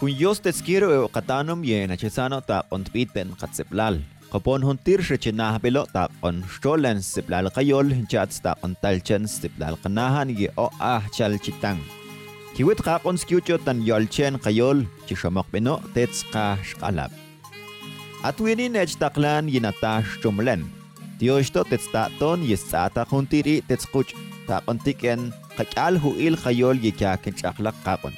Hun Dios te quiero e katanum ye na chesano tap on tpiten katseplal. Kapon hun tir she chinahbelo tap on stolen siplal kayol chats tap on talchen siplal kanahan ye o ah chal chitang. Kiwit kapon skutyo tan yolchen kayol chishamok beno tets ka shkalap. At winin ej taklan yinatash chumlen. Diyos to tets taton yisata kuntiri tets kuch tap on kakal huil kayol yikakin chaklak kapon.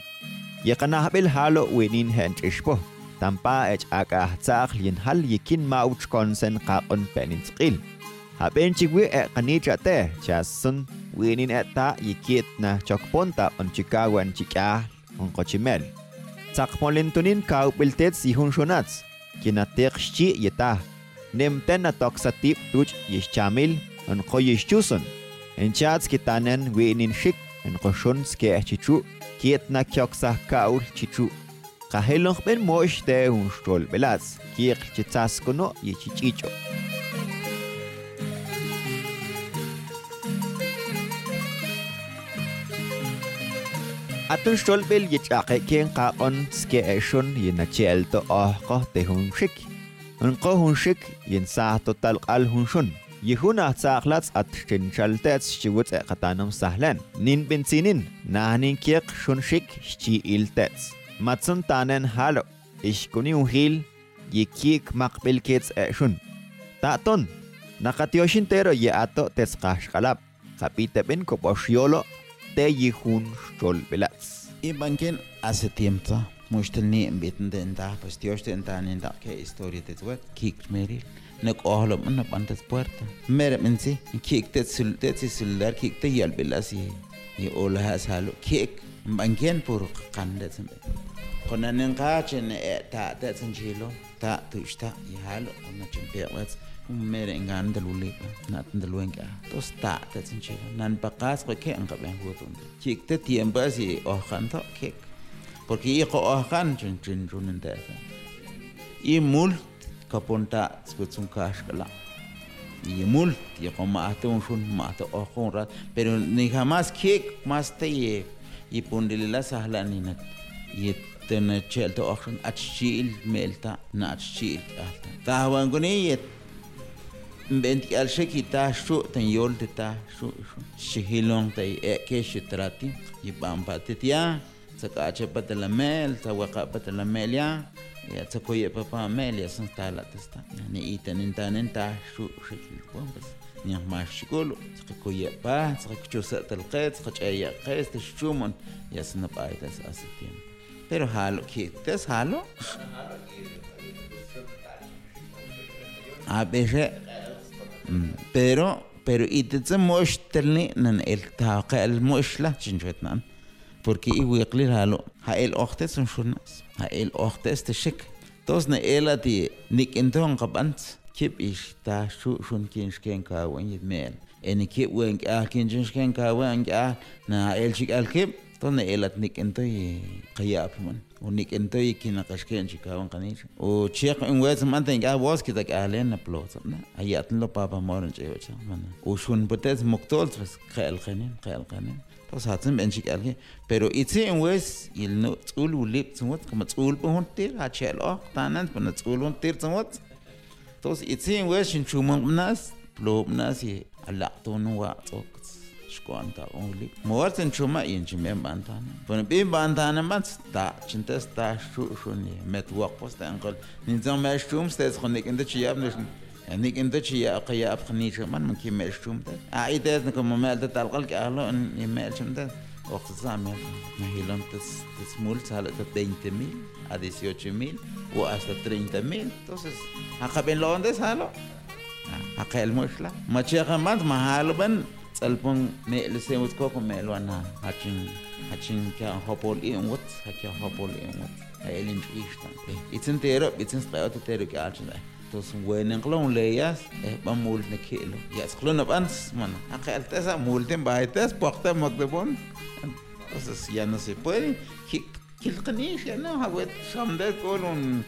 يقنهبل هالو وينين هانتشبو تنبا اج اكا تاخ ينهل يكين ماوتش كونسن قاقن بنين تقيل هابين تشوي اقنيجا تي جاسن وينين اتا يكيتنا تشوكبونتا انشيكاوان تشيكاه انقوشيميل تاقمولنتونين كاوبلتت سيهون شوناتس كيناتيق شي يتاه نمتنا توكساتيب توج يشامل انقو يشتوسن انشاتس كتانن وينين شيك انقوشون سكي احتشو kiet na kioksah kaur chichu Kahelong ben moish de un stol belas kiek chetzaskono ye chichicho Atun stol bel yechake kien kaon ske eshon yin achielto te hun shik. Un ko hun shik yin sa total al hun shun. ይሁን አሳኽላጽ አትሽንሸልተጽ ሽውፅ ቐጣኖም ሳህለን ኒን ብንሲኒን ናህኒን ኬቕ ሹንሽክ ሽቺ ኢልተጽ ማጽን ታነን ሃሎ እሽኩኒ ውሂል ይኪክ ማቕቢል ኬጽ ኤሹን ታእቶን ናኻትዮሽን ቴሮ የኣቶ ተስኻሽቀላብ ኻጲተብን ኮጶሽዮሎ te yihun cholbelatz. Ibanken hace tiempo mwen shtel ni mbeten de nda pas tiyo ni entah. ke historia de zwet kik meri ne kohlo mwen na panta zpuerta mere min kik te sul te si tsil dar kik te yal bila ye ni ola ha salu kik mban puru kakan de zimbe kona nin ka chen e ta te ta tu shta i halu kona chen pe wets un mere ngan de luli na tos de luen ka te nan pa ko ke ngabe hu tun kik te tiemba si oh, kan o tak kik porque iko ahan chun chun chun ndefe Ia mul kaponta tsutsun kashkala y mul y como hasta un shun mato o con rat. Pero ni jamás que más te y y pondele sahla ni Ia y ten chel to ochun achil melta na achil ta ta wan guni y bent al shekita shu ten yol ta shu shihilon te e te tia sakache patalamel, sawaka patalamel ya ya tsakoye papa mel ya san tala testa ni itanin tanin ta shu shikil bombas ni ma shikolo tsakoye pa tsakacho sa talqet tsakachaya qes tshumon ya san pa ita sa asitim pero halo ki tes halo a veces pero pero itse moshtelni nan el taqa el moshla chinjotnan porque iwiqli halo ha el oxtes un shunas ha el oxtes te shik tos na ela ti nik enton qabant ta shu shun kin shken ka wen yit mel en kip wen ka jin shken ka wen ka na el shik al kip to na ela nik ento y qayap man o nik ento y kin qashken shika wen qanish o chiq ka alen na plot na ayat lo papa moran che wacha man o shun potes moktol tras khal khanin khal khanin tos hatzen benchik alge pero itse en wes il no tsul ulip tsumot kama tsul po hontir a chelo tanan po na tsul hontir tsumot tos itse en wes shin chumon nas plo nas ye ala to no wa tok shkwan ta only mort en chuma yin chime bantan pon bi bantan man sta chintas ta shu shu ni met wak post ankol ninzam ma shum stes khonik inda chiyab nishn يعني انت شي قيا ابخني شو من ممكن ما يشوم ده عايدة نكم ما قلت تلقى لك اهلو إن يما شم ده وقت زعما ما هي لم تس تسمول سالة 20 mil a 18 mil o hasta 30 mil entonces acá ven lo donde salo acá el mushla ma checa más ma halo ben تسألبون مي لسيموت كوكو مي لوانا هاتشين هاتشين كا هوبول إيه وات هكا هوبول إيه وات هاي اللي نشيشتان إتسن تيرو إتسن سقيوت تيرو كالشن tos wenen klon leyas eh ba mul ne kilo ya sklon ab ans man akal tesa multen ba tes pokta magdebon entonces ya no se puede. Kilqanish ya no hawet shamde kon un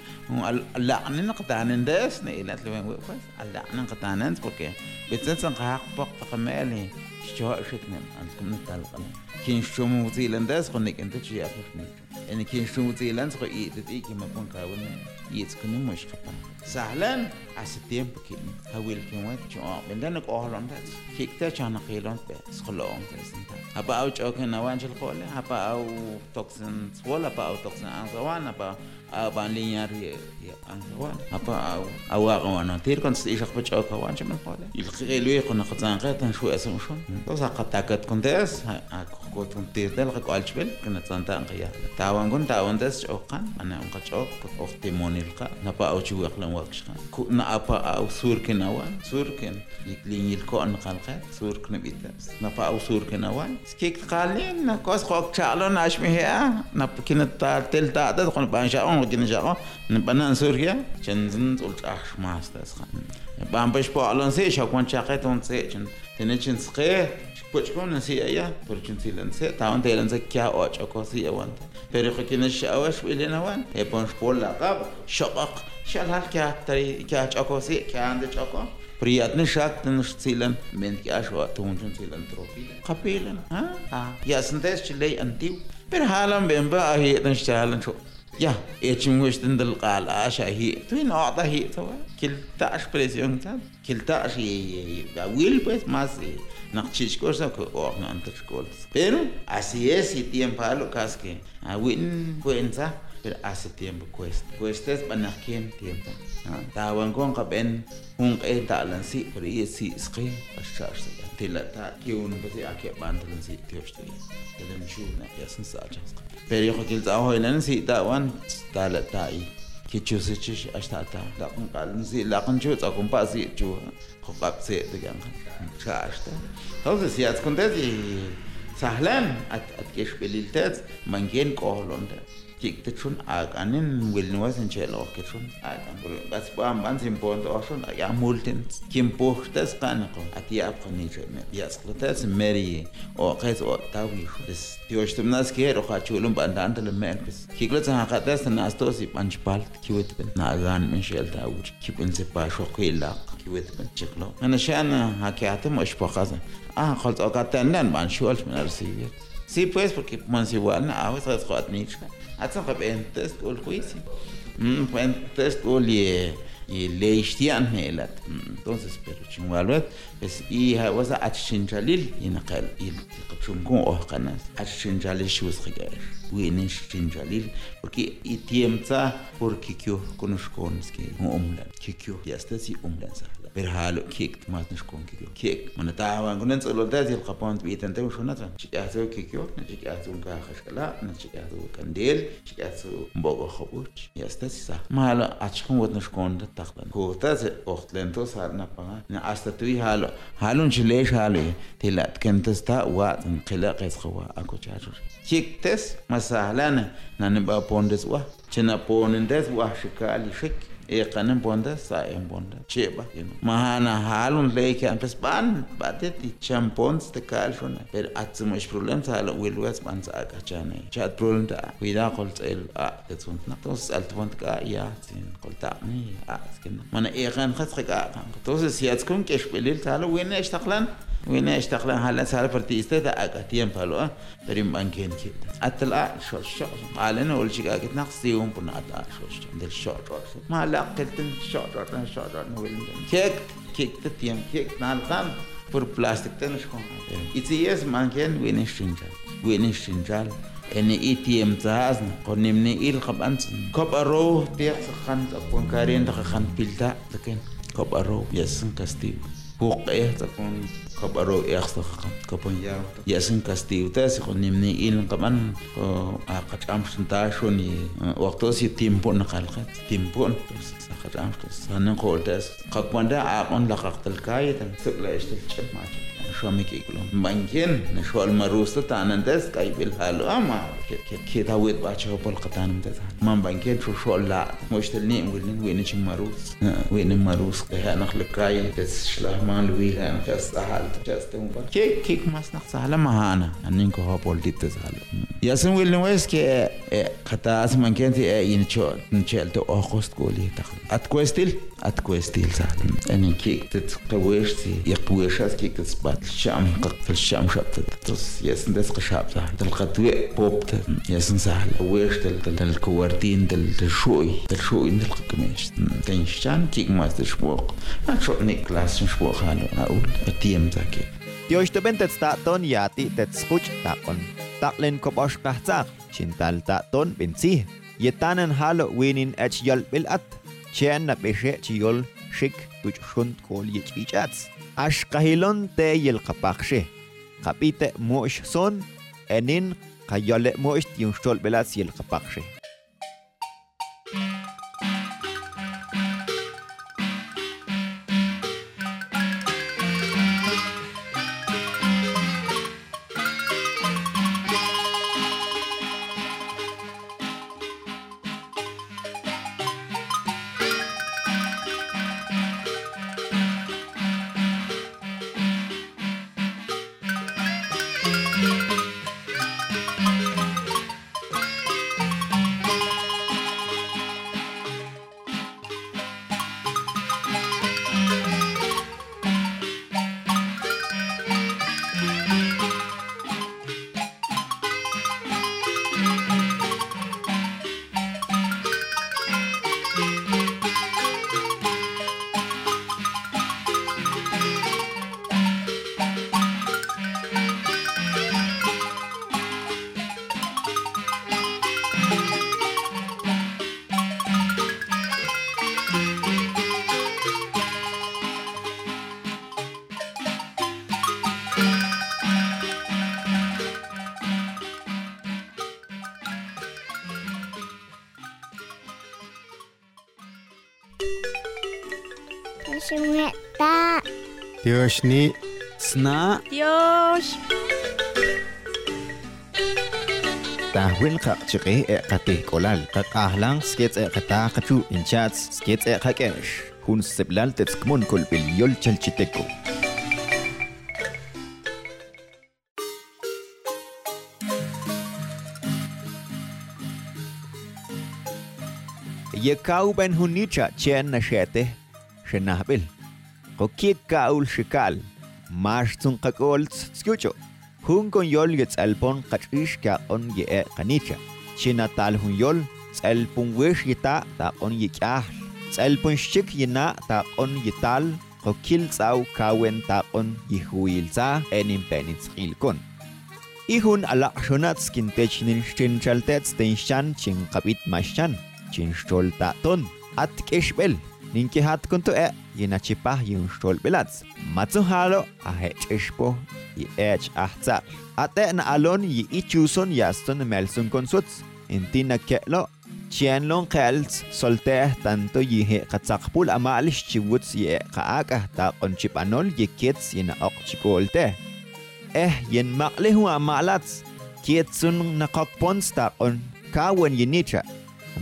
la'nin qatanen des ne ila tlewen wefas la'nin qatanen porque betsen qaq pok taqameli shcho shiknen antum talqan kin shumu zilan des qonik ente chi afni ان كين شو تيلان سو ايدت اي كما كون كاون يتكن مش كبا سهلا عستيم بكين هاويل كيما جو بندن قولون تات كيكتا چانا قيلون بس خلون تسنتا هبا أو چوكن نوان جل قوله هبا أو توكسن ولا با أو توكسن انزوان هبا ban linyar ye ye anwan apa au au awan tir kon sti shakh bach au kawan chaman qala il khelu kon qatan qatan shu asam shon to sa qatakat kon des a ko kon tir del qal chbel kon tanta qya tawan kon tawan des choqan ana on qachoq okhti monil qa napa au chu waqlan waqsh ku na apa au sur ken awan sur ken linyil ko an qalqa sur ken bitas napa au sur ken awan skik qalin na kos qok chalon ashmi ha na kinat tel ta da kon ban sha'on gin jago banan surya chen ul ach mas das khan bam bash po alon se sha kon chaqet on se chen tene chen skhe poch kon se ya por chen se lan se ta on telan se kya o chako se ya wan pero khin shawash bilena wan e pon shpol laqab shaqaq شغال كا تري كا چاكو سي كا عند چاكو приятный шаг на цилан мен кашва тунчун цилан тропи капилан а а я сндес чилей антиу пер халам бемба ахи тан шалан шо يا اتشم وش تندل قال عشا هي توين أعطى هي توا كل تاش بريسيون تاب كل تاش ويل pues más نقشيش كورسا كو أو كولس pero así es y tiempo a lo que a win cuenta pero hace tiempo cuesta cuesta es para quien tiempo tawan con caben un que talan si pero y si sqi ashar tila ta kiun basi ake bantalan si tiyoshtu telen shuna yasin sa jasqa pero yo kil ta hoinan si tawan tala tai ki chusi chish ashta ta da kun qalin si la kun chu ta kun pa si chu khop se de gan cha ashta entonces si at contesi sahlan at at Kikkitun aaganin wilnuwasin cheloqkitun aagan bas bam ban simpon toqsun aagan multin kim puhtas qanqo atiap qanitre me yasqlatas meri o qais o tawi bes tioshtumnas ke ro khachulum bandan tel me bes kiklas haqatas nastos ipanchpal kiwetben naagan min shel tawur kibun sepa shoqilaq kiwetben chiklo ana shana hakiatim oshpaqazan ah qalts oqatan lan ban shult min arsiyyat Sí, pues, porque Monsiguana, a veces, Jotnichka, atsaqa b'entas t'ul juicio b'entas t'ul y y leishtian helat entonces pero chunwalwet es y hawasa achchinchalil inaqal il qachumkun ohqanas achchinchalil shus qigash winin chinchalil porque y tiemza porque kyo konushkon ski umlan kyo ya está si umlan sa برهالو كيك ما نشكون كيكو كيك من تاوان كنا نسألو دازي القبان بيت انت وشو نتا شكاتو كيكو نشكاتو كاخشكلا نشكاتو كنديل شكاتو مبوغو خبوش. يستاسي صح ما لا اتشكون ود نشكون تتخدن كو تازي اختلن تو صار نبغا نعستا توي هالو. هالو نشليش هالو؟ تلا كنتستا وات نقلا قيس خوا. أكو تشاجر كيك تس مسهلانا نانبا بوندس وا چنا بوندس وا شكالي شك. ekane bonda sa e bonda. Cheba you know. Mahana halun leke am pes ban batet di champons te kalfona per atsmo ich problem sa la will wes ban sa ka chat problem da wida qolt el a tetsunt na. Tos alt bond ka ya tin qolta ni a skin mana ekan khat khaka tos jetzt kun ke spielil talo wen ich وين اشتغل هلا صار فرتي استدا اكاتيم فالو تريم بانكين كده. اتلا شو شو؟ قال أنا أول شيء قلت نقص يوم بنا اتا شو شو؟ عند الشو ما لا قلت شو شو شو شو كيك كيك تتيم كيك نالقام por plastic tan shko iti yes manken win shinjal win shinjal en itm zaz ko nimni il khaban kop aro tiyak khan pon karin ta khan pilta taken kop aro yes kastiu فوق إيه تكون. كبرو يخصخ كبون ياسن كاستيو تاسي خنمني إل كمان قد أمس تاشوني. وقتو سي تيمبون نقلقت تيمبون. قد أمس سنقول تاس. قد بندا عقون لقاقت الكاية سقلا إشتل شب ماشي شوامي كيكلو مانكين نشوال مروسة تانن دس كاي بالحالو أما كي تاويت باشا بول قطان مدس ما بانكين شو شو لا مشتلني وين وين شي مروس وين مروس كي نخلق كاي دس شلا ما لوي هان كاس حال جاست كيك كيك ماس نخ سهلا ما هانا أنينكو هو بول ديت سهلا Ya sen wil nues que kata as man kenti e in cho nchel to ojos koli ta يا سن ويل نويس كي حتى اسم من كنتي ينشو نشيل تو أخوس تقولي تخل أتقوستيل أتقوستيل صح أنا كي تتقويشتي يقويش هذا كي كسبات الشام قط الشام شابت تص يا سن دس قشاب صح تلقتوي بوبت يا سن صح قويش تل تل الكوارتين تل تشوي تشوي تل قمش تنشان كي ما تشبوق ما نيك لاس شبوق هالو أقول أتيم ذاكي yati tet skuch ta kon taklen koposh kahtzak, chintal ta ton binsi. Yetanen halo winin ech yol bilat, chen na beshe chiyol shik tuch shunt kol yich ichats. Ash kahilon te yel kapakshe. Kapite mosh son, enin kayole mosh tiun shol bilat yel kapakshe. Tioshni. Sna. Dios. Tahwil ka chike e kate kolal ka ahlang skets e kata kachu in chats skets e kakesh hun seblal tets kmon kol bil qokiik ka'ul xikal maax tsunk'ak'ool tzkiucho jun kon yol yetz'alpon qach'ix kaq'on ye'e' qanicha e xinatal hun yol tz'alpun wish yita' taq'on yik'ajl tz'alpun xchik yina' taq'on yital qokil tz'aw kawen taq'on yijwiiltza eninpenitzqilkon ijun alaq xonatz kintech nin xtin chaltetz tinxan Chin maxxan chinxtol ta'ton at k'ixb'el ninkihat kun tu'e' yenachipah yun xolbelatz. Matzuhalo ahe chishpo y ech ahza. Ate na alon y ichuson yaston melsun konsutz. Intina ketlo chienlon kelts solteh tanto y katsakpul katzakpul amalish chiwutz y e kaakah ta konchipanol y kits y na ok chikolte. Eh yen maklihu amalatz. Kitsun na kokpons ta on kawen yenicha.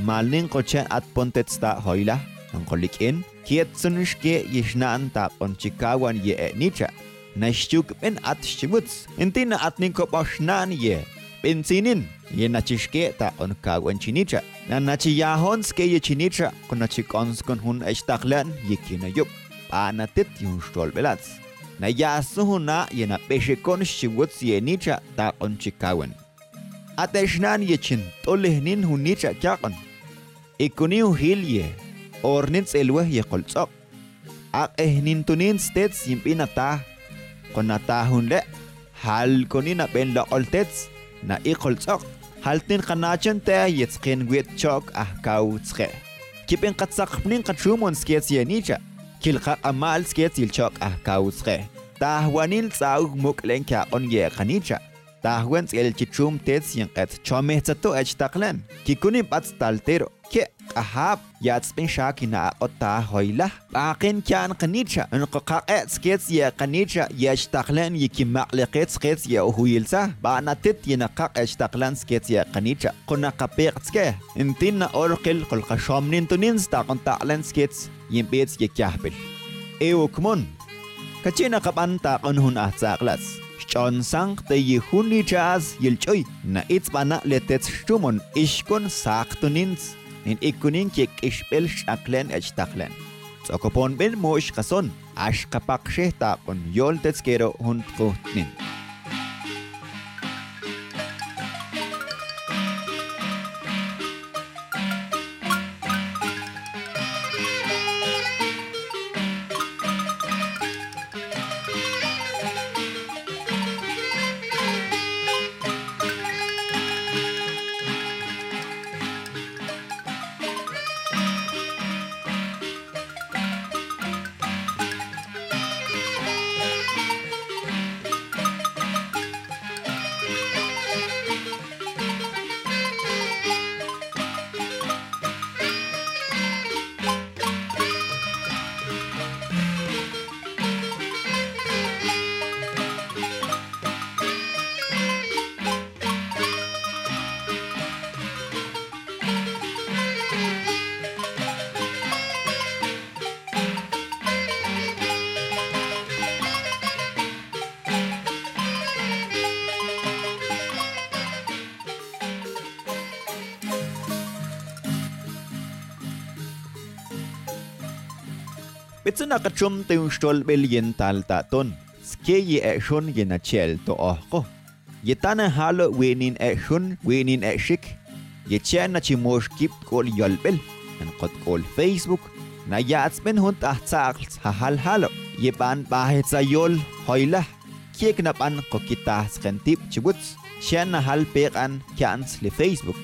Malin kochen at pontetz ta hoila. Ang kolikin. Kietsunishke Yishnanta Ponchikawan Ye Etnicha, Nashtuk Ben Atshimutz, Intina Atninkop Oshnan Ye, Benzinin, Ye Nachishketa on Kawan Chinicha, Nanachi Yahonske Ye Chinicha, Konachikonskon Hun Eshtachlan Yikina Yup, Panatit Yunstol Belatz. Na Yasuhuna Ye Na Peshikon Shimutz Ye Nicha Ta on Chikawan. Ateshnan Yechin, Tolehnin Hunicha Chakon. Ikuniu Hilye, ornitz elweh yekoltz'oq aq eh ejnintunin stetz yimb'in ataj qon atajun le' jalkonin ab'en loq'oltetz na iqoltz'oq jaltin qanachan teh yetzqin wi't chok ah ajkaw tzqe kib'in qatzaqpnin qachumon sketz yenicha kilqa' q'amal sketz yilchok ajkaw ah tzqe tajwanil tz'aw muk'len kiaq'on yeqanicha tajwen tz'el kichum tetz yinq'et chomej tzatu ech taqlen kikunin b'atz taltero. كهاب ياتس بن شاكي نا اوتا هويلا باقين كان قنيتشا ان قاقات سكيتس يا قنيتشا يا اشتاقلان يكي مقلقيت سكيتس يا هويلسا بانا تيت ينا قاق اشتاقلان سكيتس يا قنيتشا قنا قبيق تسكي انتين اورقل قل قشوم نينتونين ستاقن تاقلان سكيتس ينبيتس يكيهبل ايو كمون كتشينا قبان تاقن هون احتساقلاس شون سانغ تي يهوني جاز يلچوي نا اتبانا لتتس شمون اشكون ساقتونينس nin ikunin yek ixbel xaklen echtaklen. Tsokoponbel mo ixkason, axkapakxehta kon yoltetskero juntkuhtnin. Yol tetskero hun kuhtnin. Bitsuna kachum teun stol bel yen tal ta ton. Ske ye e shun yen a chel to ohko. Ye tana halo wenin e shun wenin e shik. Ye chen na chimosh kip kol yolbel. An kot kol Facebook. Na yats ben hunt ah tsaqls ha hal halo. Ye ban bahet sa yol hoila. Kiek na pan ko kita skentip chibuts. Chen hal pek an kians le Facebook.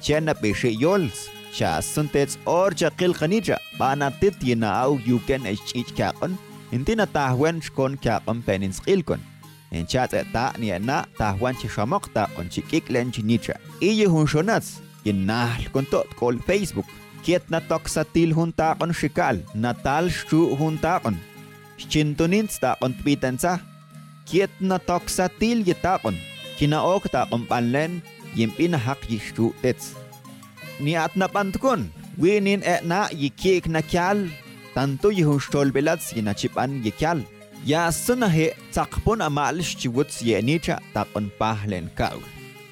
Chen na peshe yols. cha suntets or cha qilqanitra banatit yenaaw yuken echich kaqon intina tahwen shkon kaqon peninskilkon en cha ta ni na tahwan chi shamokta on chikik len chinitra iye hun shonats yennahl kontot kol facebook kiet na toksatil huntaqon shikal natal shru huntaqon Chintunins taon tbitansa. Kiet na toksatil yitaqon. Kinaok taon panlen. Yimpinahak yishtu tets. Ni at napantkon winin e na yikik na kyal tanto yihustol belats yinachipan yikyal ya suna he takpon amalish chiwuts ye nicha takon pahlen kaul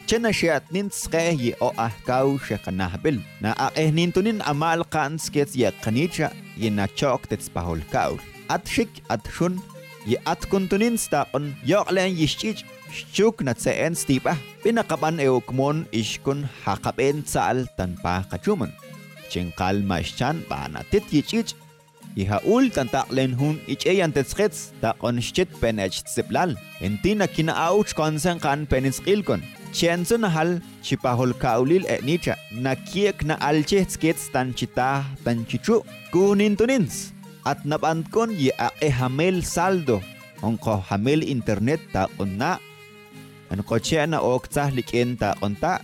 chena shiat nin tske yi o ah kau shekanahbil na aqeh nintunin amal kan skets ye kanicha yina chok tets pahol kaul at shik at shun yi at kuntunin stakon yoklen yishchich Shuk na tseen stipa, pinakapan eukmon ishkun hakapen sal tanpa kachuman. Chingkal maschan pa na tit yichich. Ihaul tantaklen hun ichayan tetskets ta konshchit penech tsiplal. Enti na kinaauch konsen kan peniskilkon. Chenso na hal chipahol kaulil e nicha na kiek na alche skets tan chita tan chichu kunin tunins. At napandkon yi a e hamel saldo. Onko hamel internet ta onna Bueno, coche na octa liquenta onta.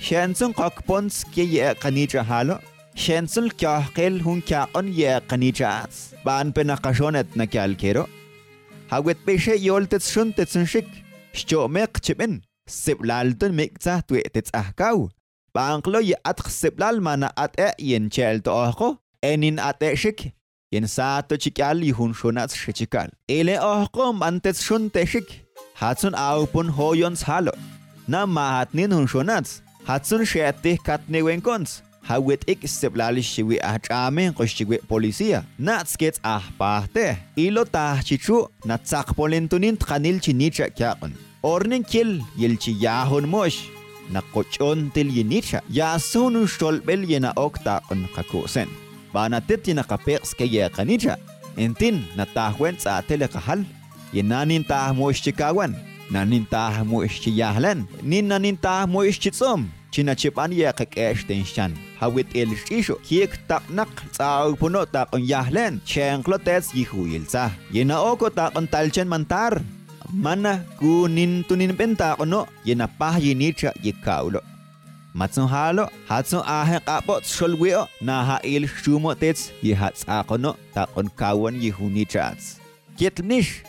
Shensun kokpons que ye canitra halo. Shensun kyahkel hun kyaon ye canitras. Ban pe na kyalkero. Hawet peshe yoltets shuntetsun shik. Shchomek chimin. Siblalton mikta tuetets ahkaw. Banklo ye at siblal mana at e yen chelto ojo. Ah Enin at e shik. Yen sato chikyal y hun shonats shichikal. Ele ah ojo mantes shunteshik. hatsun aupun hoyons halo. Na mahatnin hunshonats, hatsun sheatih katnewenkons, hawit ik seplali shiwi ahchame ko shiwi polisiya. Natskets ahpahte. Ilo tahchichu natsakpolentunin tkanil chinicha kyakon. Ornin kil yilchiyahon mosh. Nakochon til yinicha. Yasun ustolbel yena okta on kakusen. Banatit yinakapeks kaya kanicha. Entin natahwen sa atel kahal. y nanin ta muishchikawan nanin ta muishchiyahlan nin nanin ta muishchitsom chinachipan yakak'eshten shan hawit el xixo kiek taqnaq tsawpuno taqon yahlen chenklotes yihuyilsa yena oko taqon talchen mantar mana kunin tunin penta ono yena pah yinicha yikaulo matsun halo hatsun ahen qapo tsolwio na ha il shumo tets yihatsaqono taqon kawan yihunichats kietnish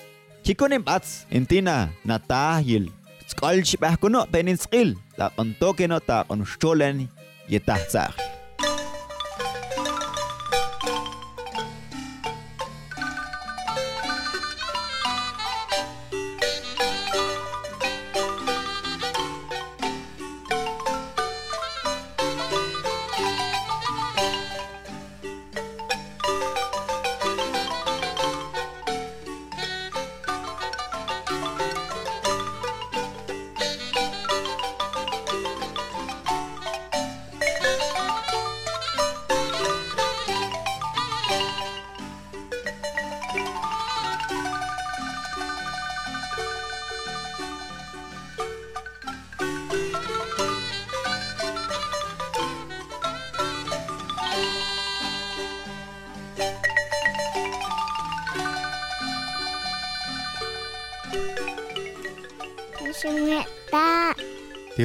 Hikonin bats, entina, natahil, skolchipahkuno, peninskil, la pantoque no ta con cholen.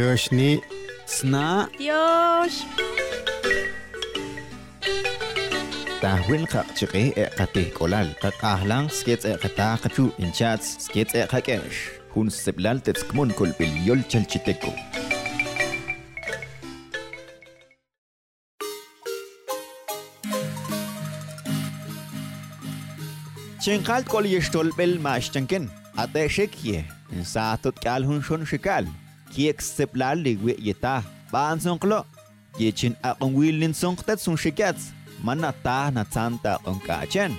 よしに砂よし tahwil ka chiqe e kate kolal ka ahlang skets e kata kachu in chats skets e kakesh hun seblal tetskmon kol bil yol chalchiteko Chinkal kol yestol bel mash in saatot kal hun shon kiek seblal ligwe yeta. Ban sonklo yechin aqon wilin sonktet sun shikats mana ta na santa on kachen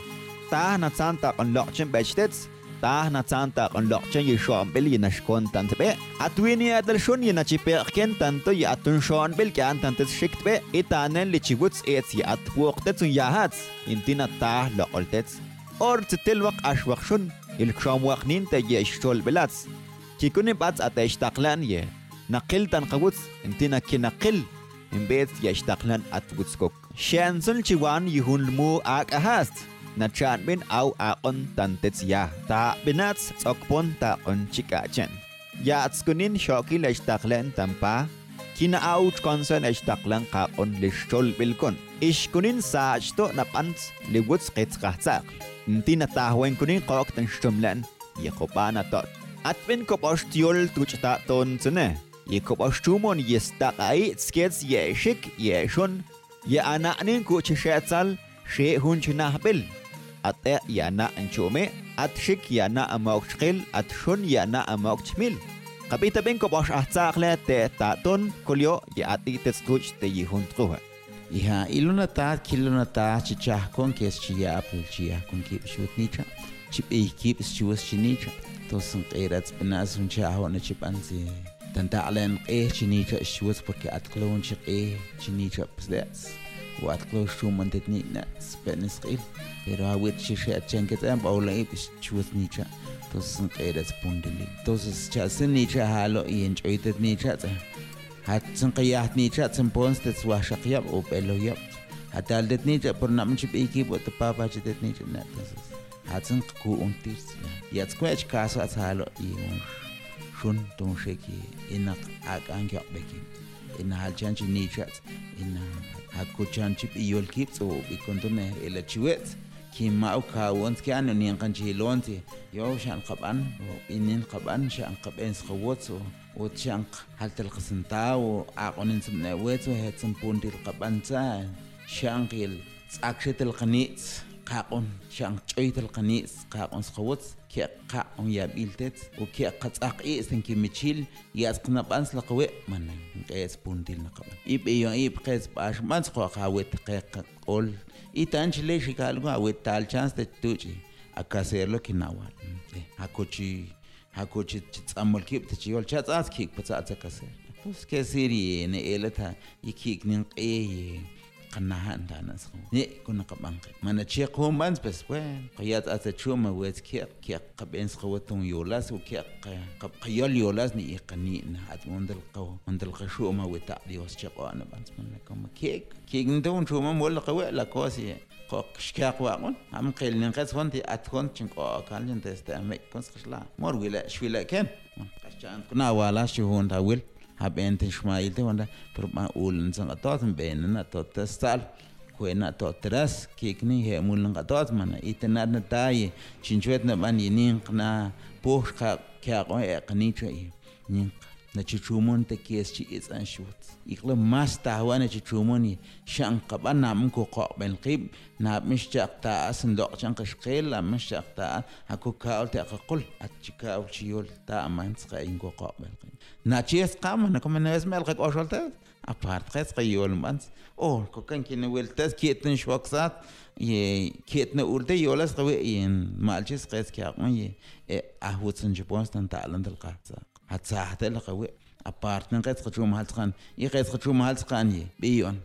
ta na santa on lokchen bechtets ta na santa on lokchen yi shon bel yi nashkon tantbe atwini adal shon yi nachipe ken tanto yi atun shon bel kan tantes shiktbe itanen li chiwuts ets yi at buqtet un yahats intina ta loqoltets or titilwaq ashwaq shon il kshom waqnin te yi shtol belats كي كون بعد اتايش تاقلان يه. نقل تنقوت انتنا كي نقل. من بيت ياش تاقلان اتوتسكوك شان سن شوان يهون المو آك أهاست. نتشان بين أو اقن تنتس يا. تا بناتس تاقبون تاقن شكا جن يا اتسكنين شوكي لاش تاقلان تنبا كي ناوت كونسن اش تاقلان قاقن لشول بالكون إيش كنين ساشتو نبانس لوتس قيت قهتاق. انتنا تاهوين كنين قوق تنشتملن يقوبانا توت. Advent kop aus tiol tu chta ton tsne. Ye kop aus tumon ye sta skets ye shik ye shun. Ye ana anin ku che shatsal she hun chna bel. At ya na anchume at shik ya na amokhil at shun ya na amokhmil. Kapita ben kop aus te ta ton kolyo ye ati te skuch te yihun tuha. Iha iluna ta kiluna ta chichah kon kes chiya apul chiya kon kip shut nicha. Chip ikip shus chinicha. توسن قيرات بناس من شاه ونشي بانسي تنتعلن قيه شنيكا الشوز بركي أتقلون شي قيه شنيكا بسلاس وأتقلون شو من تتنيكنا سبانس قيل بيرو هاويت شي شي أتشان كتان بأولاي بش شوز نيكا توسن قيرات بوندلي توسس شاسن نيكا هالو إيان جويتت نيكا هاتسن قياهت نيكا تنبونس تتسواح شقيا بأو بألو يبت هاتالدت نيكا برنامن شبيكي بوتبابا جدت نيكا نتنسس entonces hat sin ku untis yat squach kaso at halo i un shun ton sheki inak ak angyak beki ina hal chanchi nicha ina hat ku chanchi i yol kip so bi kontone ela chiwet ki ma u ka wons ki anu nien kan chi lonti yo shan qaban inin qaban shan qaben skhawot so وت شانق هل تلقسن تاو عقون سمنا ويتو هات سمبون ديل قبانتا شانقيل qaqon shan choytal qanis qaqon sqawats ke qaqon yabiltet o ke qatsaqis tan ke michil yas qnapans la qawe manan qes puntil na qaban ib iyo ib qes bash mans qwa qawet qaqol i tan chile shikal gwa wet tal chance te tuchi akaserlo kinawal hakochi hakochi tsamol kip te chiol chatsas kik patsatsa kaser. Pues ke sirine elata ikik nin qeye. Kun qabang mana chi qom bans bes wen qiyat ata chuma wet ki ki qaben sqawatun yolas u ki qab qiyal yolas ni iqani na at mundal qaw mundal qashuma wa ta'dios chaqana bans mana kam kik kik ndon chuma mol qawa la kosi قوق شكاق واقون هم قيل نقص هونتي أتكون تشنقو كان جنت استعمل كنس خشلا مور ولا شويلا كم قشان كنا ولا شو هون تاول ab ente xmail te wanda pur ma ul nsa nga tot mbene na testal kuena tot tras kikni he mul nga tot mana itenar na taye chinchwet na ban yinin kna pushka kya qo e qni chwe yinin نجي تشومون تكيس شي إز أنشوت. يقل ماس تهوى نجي تشومون شان قبان نعم كو قاق بين القيب نعم مش جاق تاس ندوق شان قشقيل لا مش جاق تاس هكو كاول تاقا قل. أتشي كاول شيول تا أمان تسقى إن كو قاق بين القيب ناچي إس قام هنكو من نوز ميل غيك أشول تاس أبارت خيس قيول مانس. أوه كو كان كي نويل تاس كي اتن شوكسات كي اتن أول تي يولاس غوي إن مالجيس قيس كي أقمي أهوتسن جبونستان تعلن تلقاتسات hatsaahda laqawi apartnan qetzqachum halsqan iqetzqachum halsqan ye biyon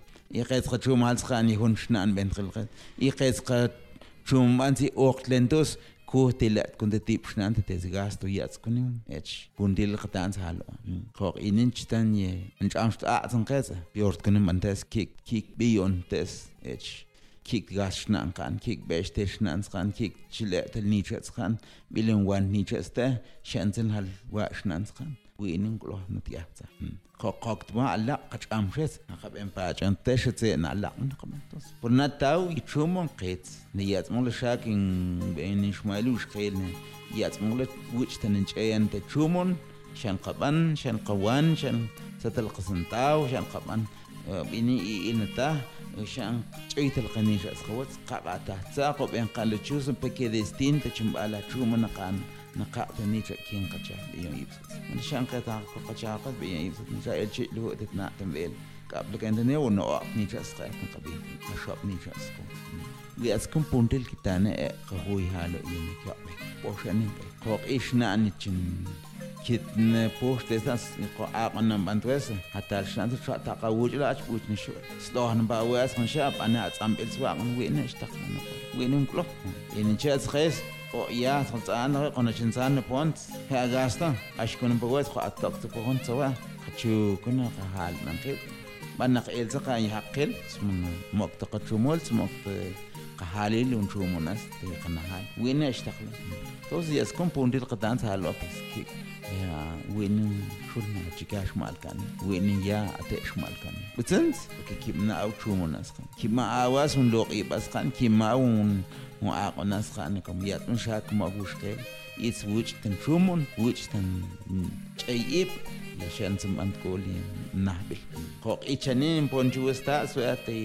iqetzqachum halsqan ye hunxnan bentrilqet iqetzqachum ansi oqtlentos kuhtilat kunde tipxnan te desgasto yatskunim ech kundil qtans halo qoq inin chitan ye anch'amst a'tsan qetza biortkunim antes kik kik biyon tes ech kik gasnan kan kik besteshnan kan kik chile tel nichets kan bilen wan nichets te shanten hal washnan kan winin klo nutiatsa ko kokt ma alla qachamshes naqab en pachan teshetse na alla naqamantos por nataw ichumon qet niyat mol shakin ben ishmailu shqel yat mol wich tanin chayan te chumon shan qaban shan qawan shan satal qasantaw shan qaban bini inata وشا آه. تعيت القنيش أسخوت قبعتا تساقو بين قال لتشوس بكي ذي ستين تشم بالا تشوم نقان نقاط نيتا كين قجا بيون يبسط. من شان قطع قطع قد بيون يبسط نجا يلشي لهو تتناع تنبيل. قبل كين دنيا ونو أعب نيتا أسخوت نقبيه نشوب نيتا أسخوت لي أسكم بونتل كتانا إيقا هوي هالو يومي كيومي بوشا نيبي قوق إيش نعني ba was kan shab ana atsam el swa kan wi ne istak na wi ne klo in chas khis o ya san an re qona chin san pont ha gasta ash kun ba was ko atak tu pont sawa chu kuna ka hal man khit ban el zaqa yaqil smun muqtaqa chumul smuqta قحاليل ونشومو ناس تيقنا حال وين اشتغل توزي اسكم بوندي القدان سهل ya winin shulma jiga shmal kan winin ya ate shmal kan butsens ke kimna au chumun askan kima awas un loqi baskan kima un un aqon askan kam ya tun shak ma bushke its wuch tan chumun wuch tan chayib ya shan zum ant goli nahbi qoq ichanin ponju sta suate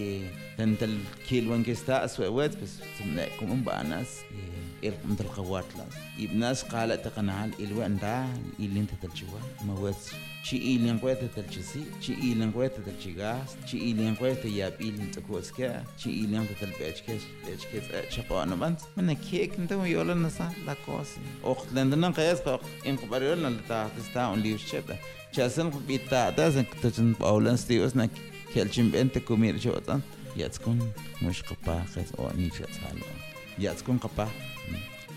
tantal kilwan ke sta suwet bes zum ne kum banas. Yeah. إلقم القوات لاس يبناس قال تقنعال إلوان دا إلي أنت تلجوا. ما وات شي إلي انقوات تلجسي شي إلي انقوات تلجغاس شي إلي انقوات ياب إلي أنت كوسكا شي إلي أنت تلبيجكس بيجكس شقوانا بانت من كيك أنت ويولا نسا لا كوسي أخت لندنا قياس قوق إنقو بريولنا لتاعتستا ون ليوش شبه chasen bita ta sen tachin paulan stios na kelchim bente kumir chotan yatskun mush qapa qes o ni chatsalo yatskun qapa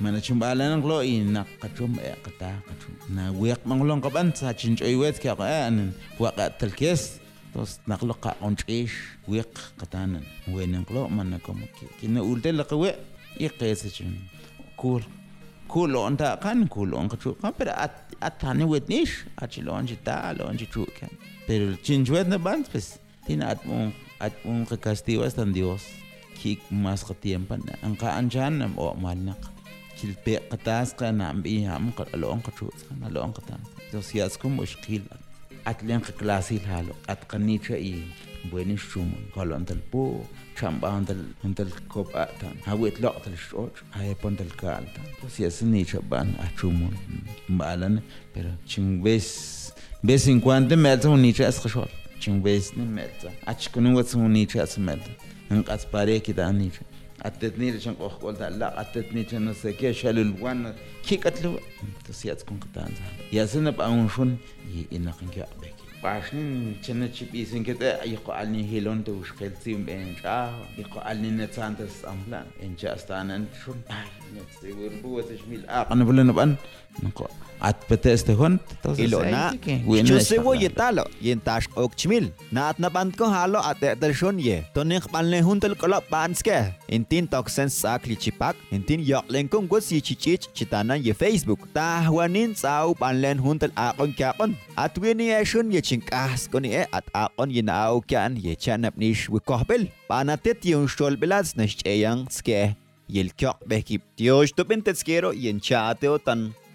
mana chumbalan nglo i na qachum e qata qachum na wiq manglong qaban sa chin choy wet ka an waqa talkes tos naqloqa onchish wiq qatanan wen nglo mana kom kina ultel qawe iqesachin kul kulo onta kan kulo on qachu kan pero at atani wetnish achilon chita lon chichu kan pero el chinchuet na bans pues tina at mo at ka castigo hasta Dios كيك ماس قتيم بنا أنقا انجان ام أو مال نق كي البي قتاس قنا ام بي هام قل ألو أنقا تشوز. قنا ألو أنقا تان جو سياسكم وش قيل أتلين قلاسي الهالو أتقني شئي. بويني شوم. قال انت البو شام با انت انت الكوب أتان. ها ويت لو قتل الشوش هاي بون تل كال تان. جو سياسني شبان. أتشوم. مالان بيرو چنگ بيس. بيس انقوان دم اتان ونيشا اسخشوش ching ves ni melta ach kunu wat un nicha es melta en qas pare kida nicha attetni le chan qox qolta la attetni chan no sé qué shalul wan ki katlu pues ya tkun qatan ya sina ba un shun inaqin ka beki باشنين كنا تشبي سنكتا يقالني هيلون تو شقلتي بين شا يقالني نتسان تستعملان إن شاء استانا شون نتسي وربو وتشميل آق أنا بلنا نقول at pete este Juan. Y lo na yo se voy a talo, y en tash ochmil, na at na band napanko halo at etershon ye tonin panle huntel kola panske intin toxen sakli chipak intin yoklen kun go si chichich chitanan ye facebook ta wanin tsau panlen huntel akon kyakon at wini eshun ye chinkas koni e at akon yinao kyan ye chanap nish wikohbel panatet yung shol bilas nish eyang ske yelkyok bekip tiyosh tupin tetskero yen chateo tan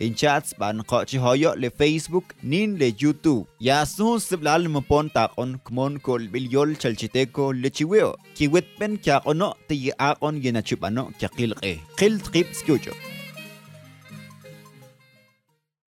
in chats ban qochi hoyo le Facebook nin le YouTube. Ya sun siblal mapon takon kmon kol bilyol chalchiteko le chiweo. Kiwit pen kya kono ti akon yenachupano kya qilqe. Qil tqib skyocho.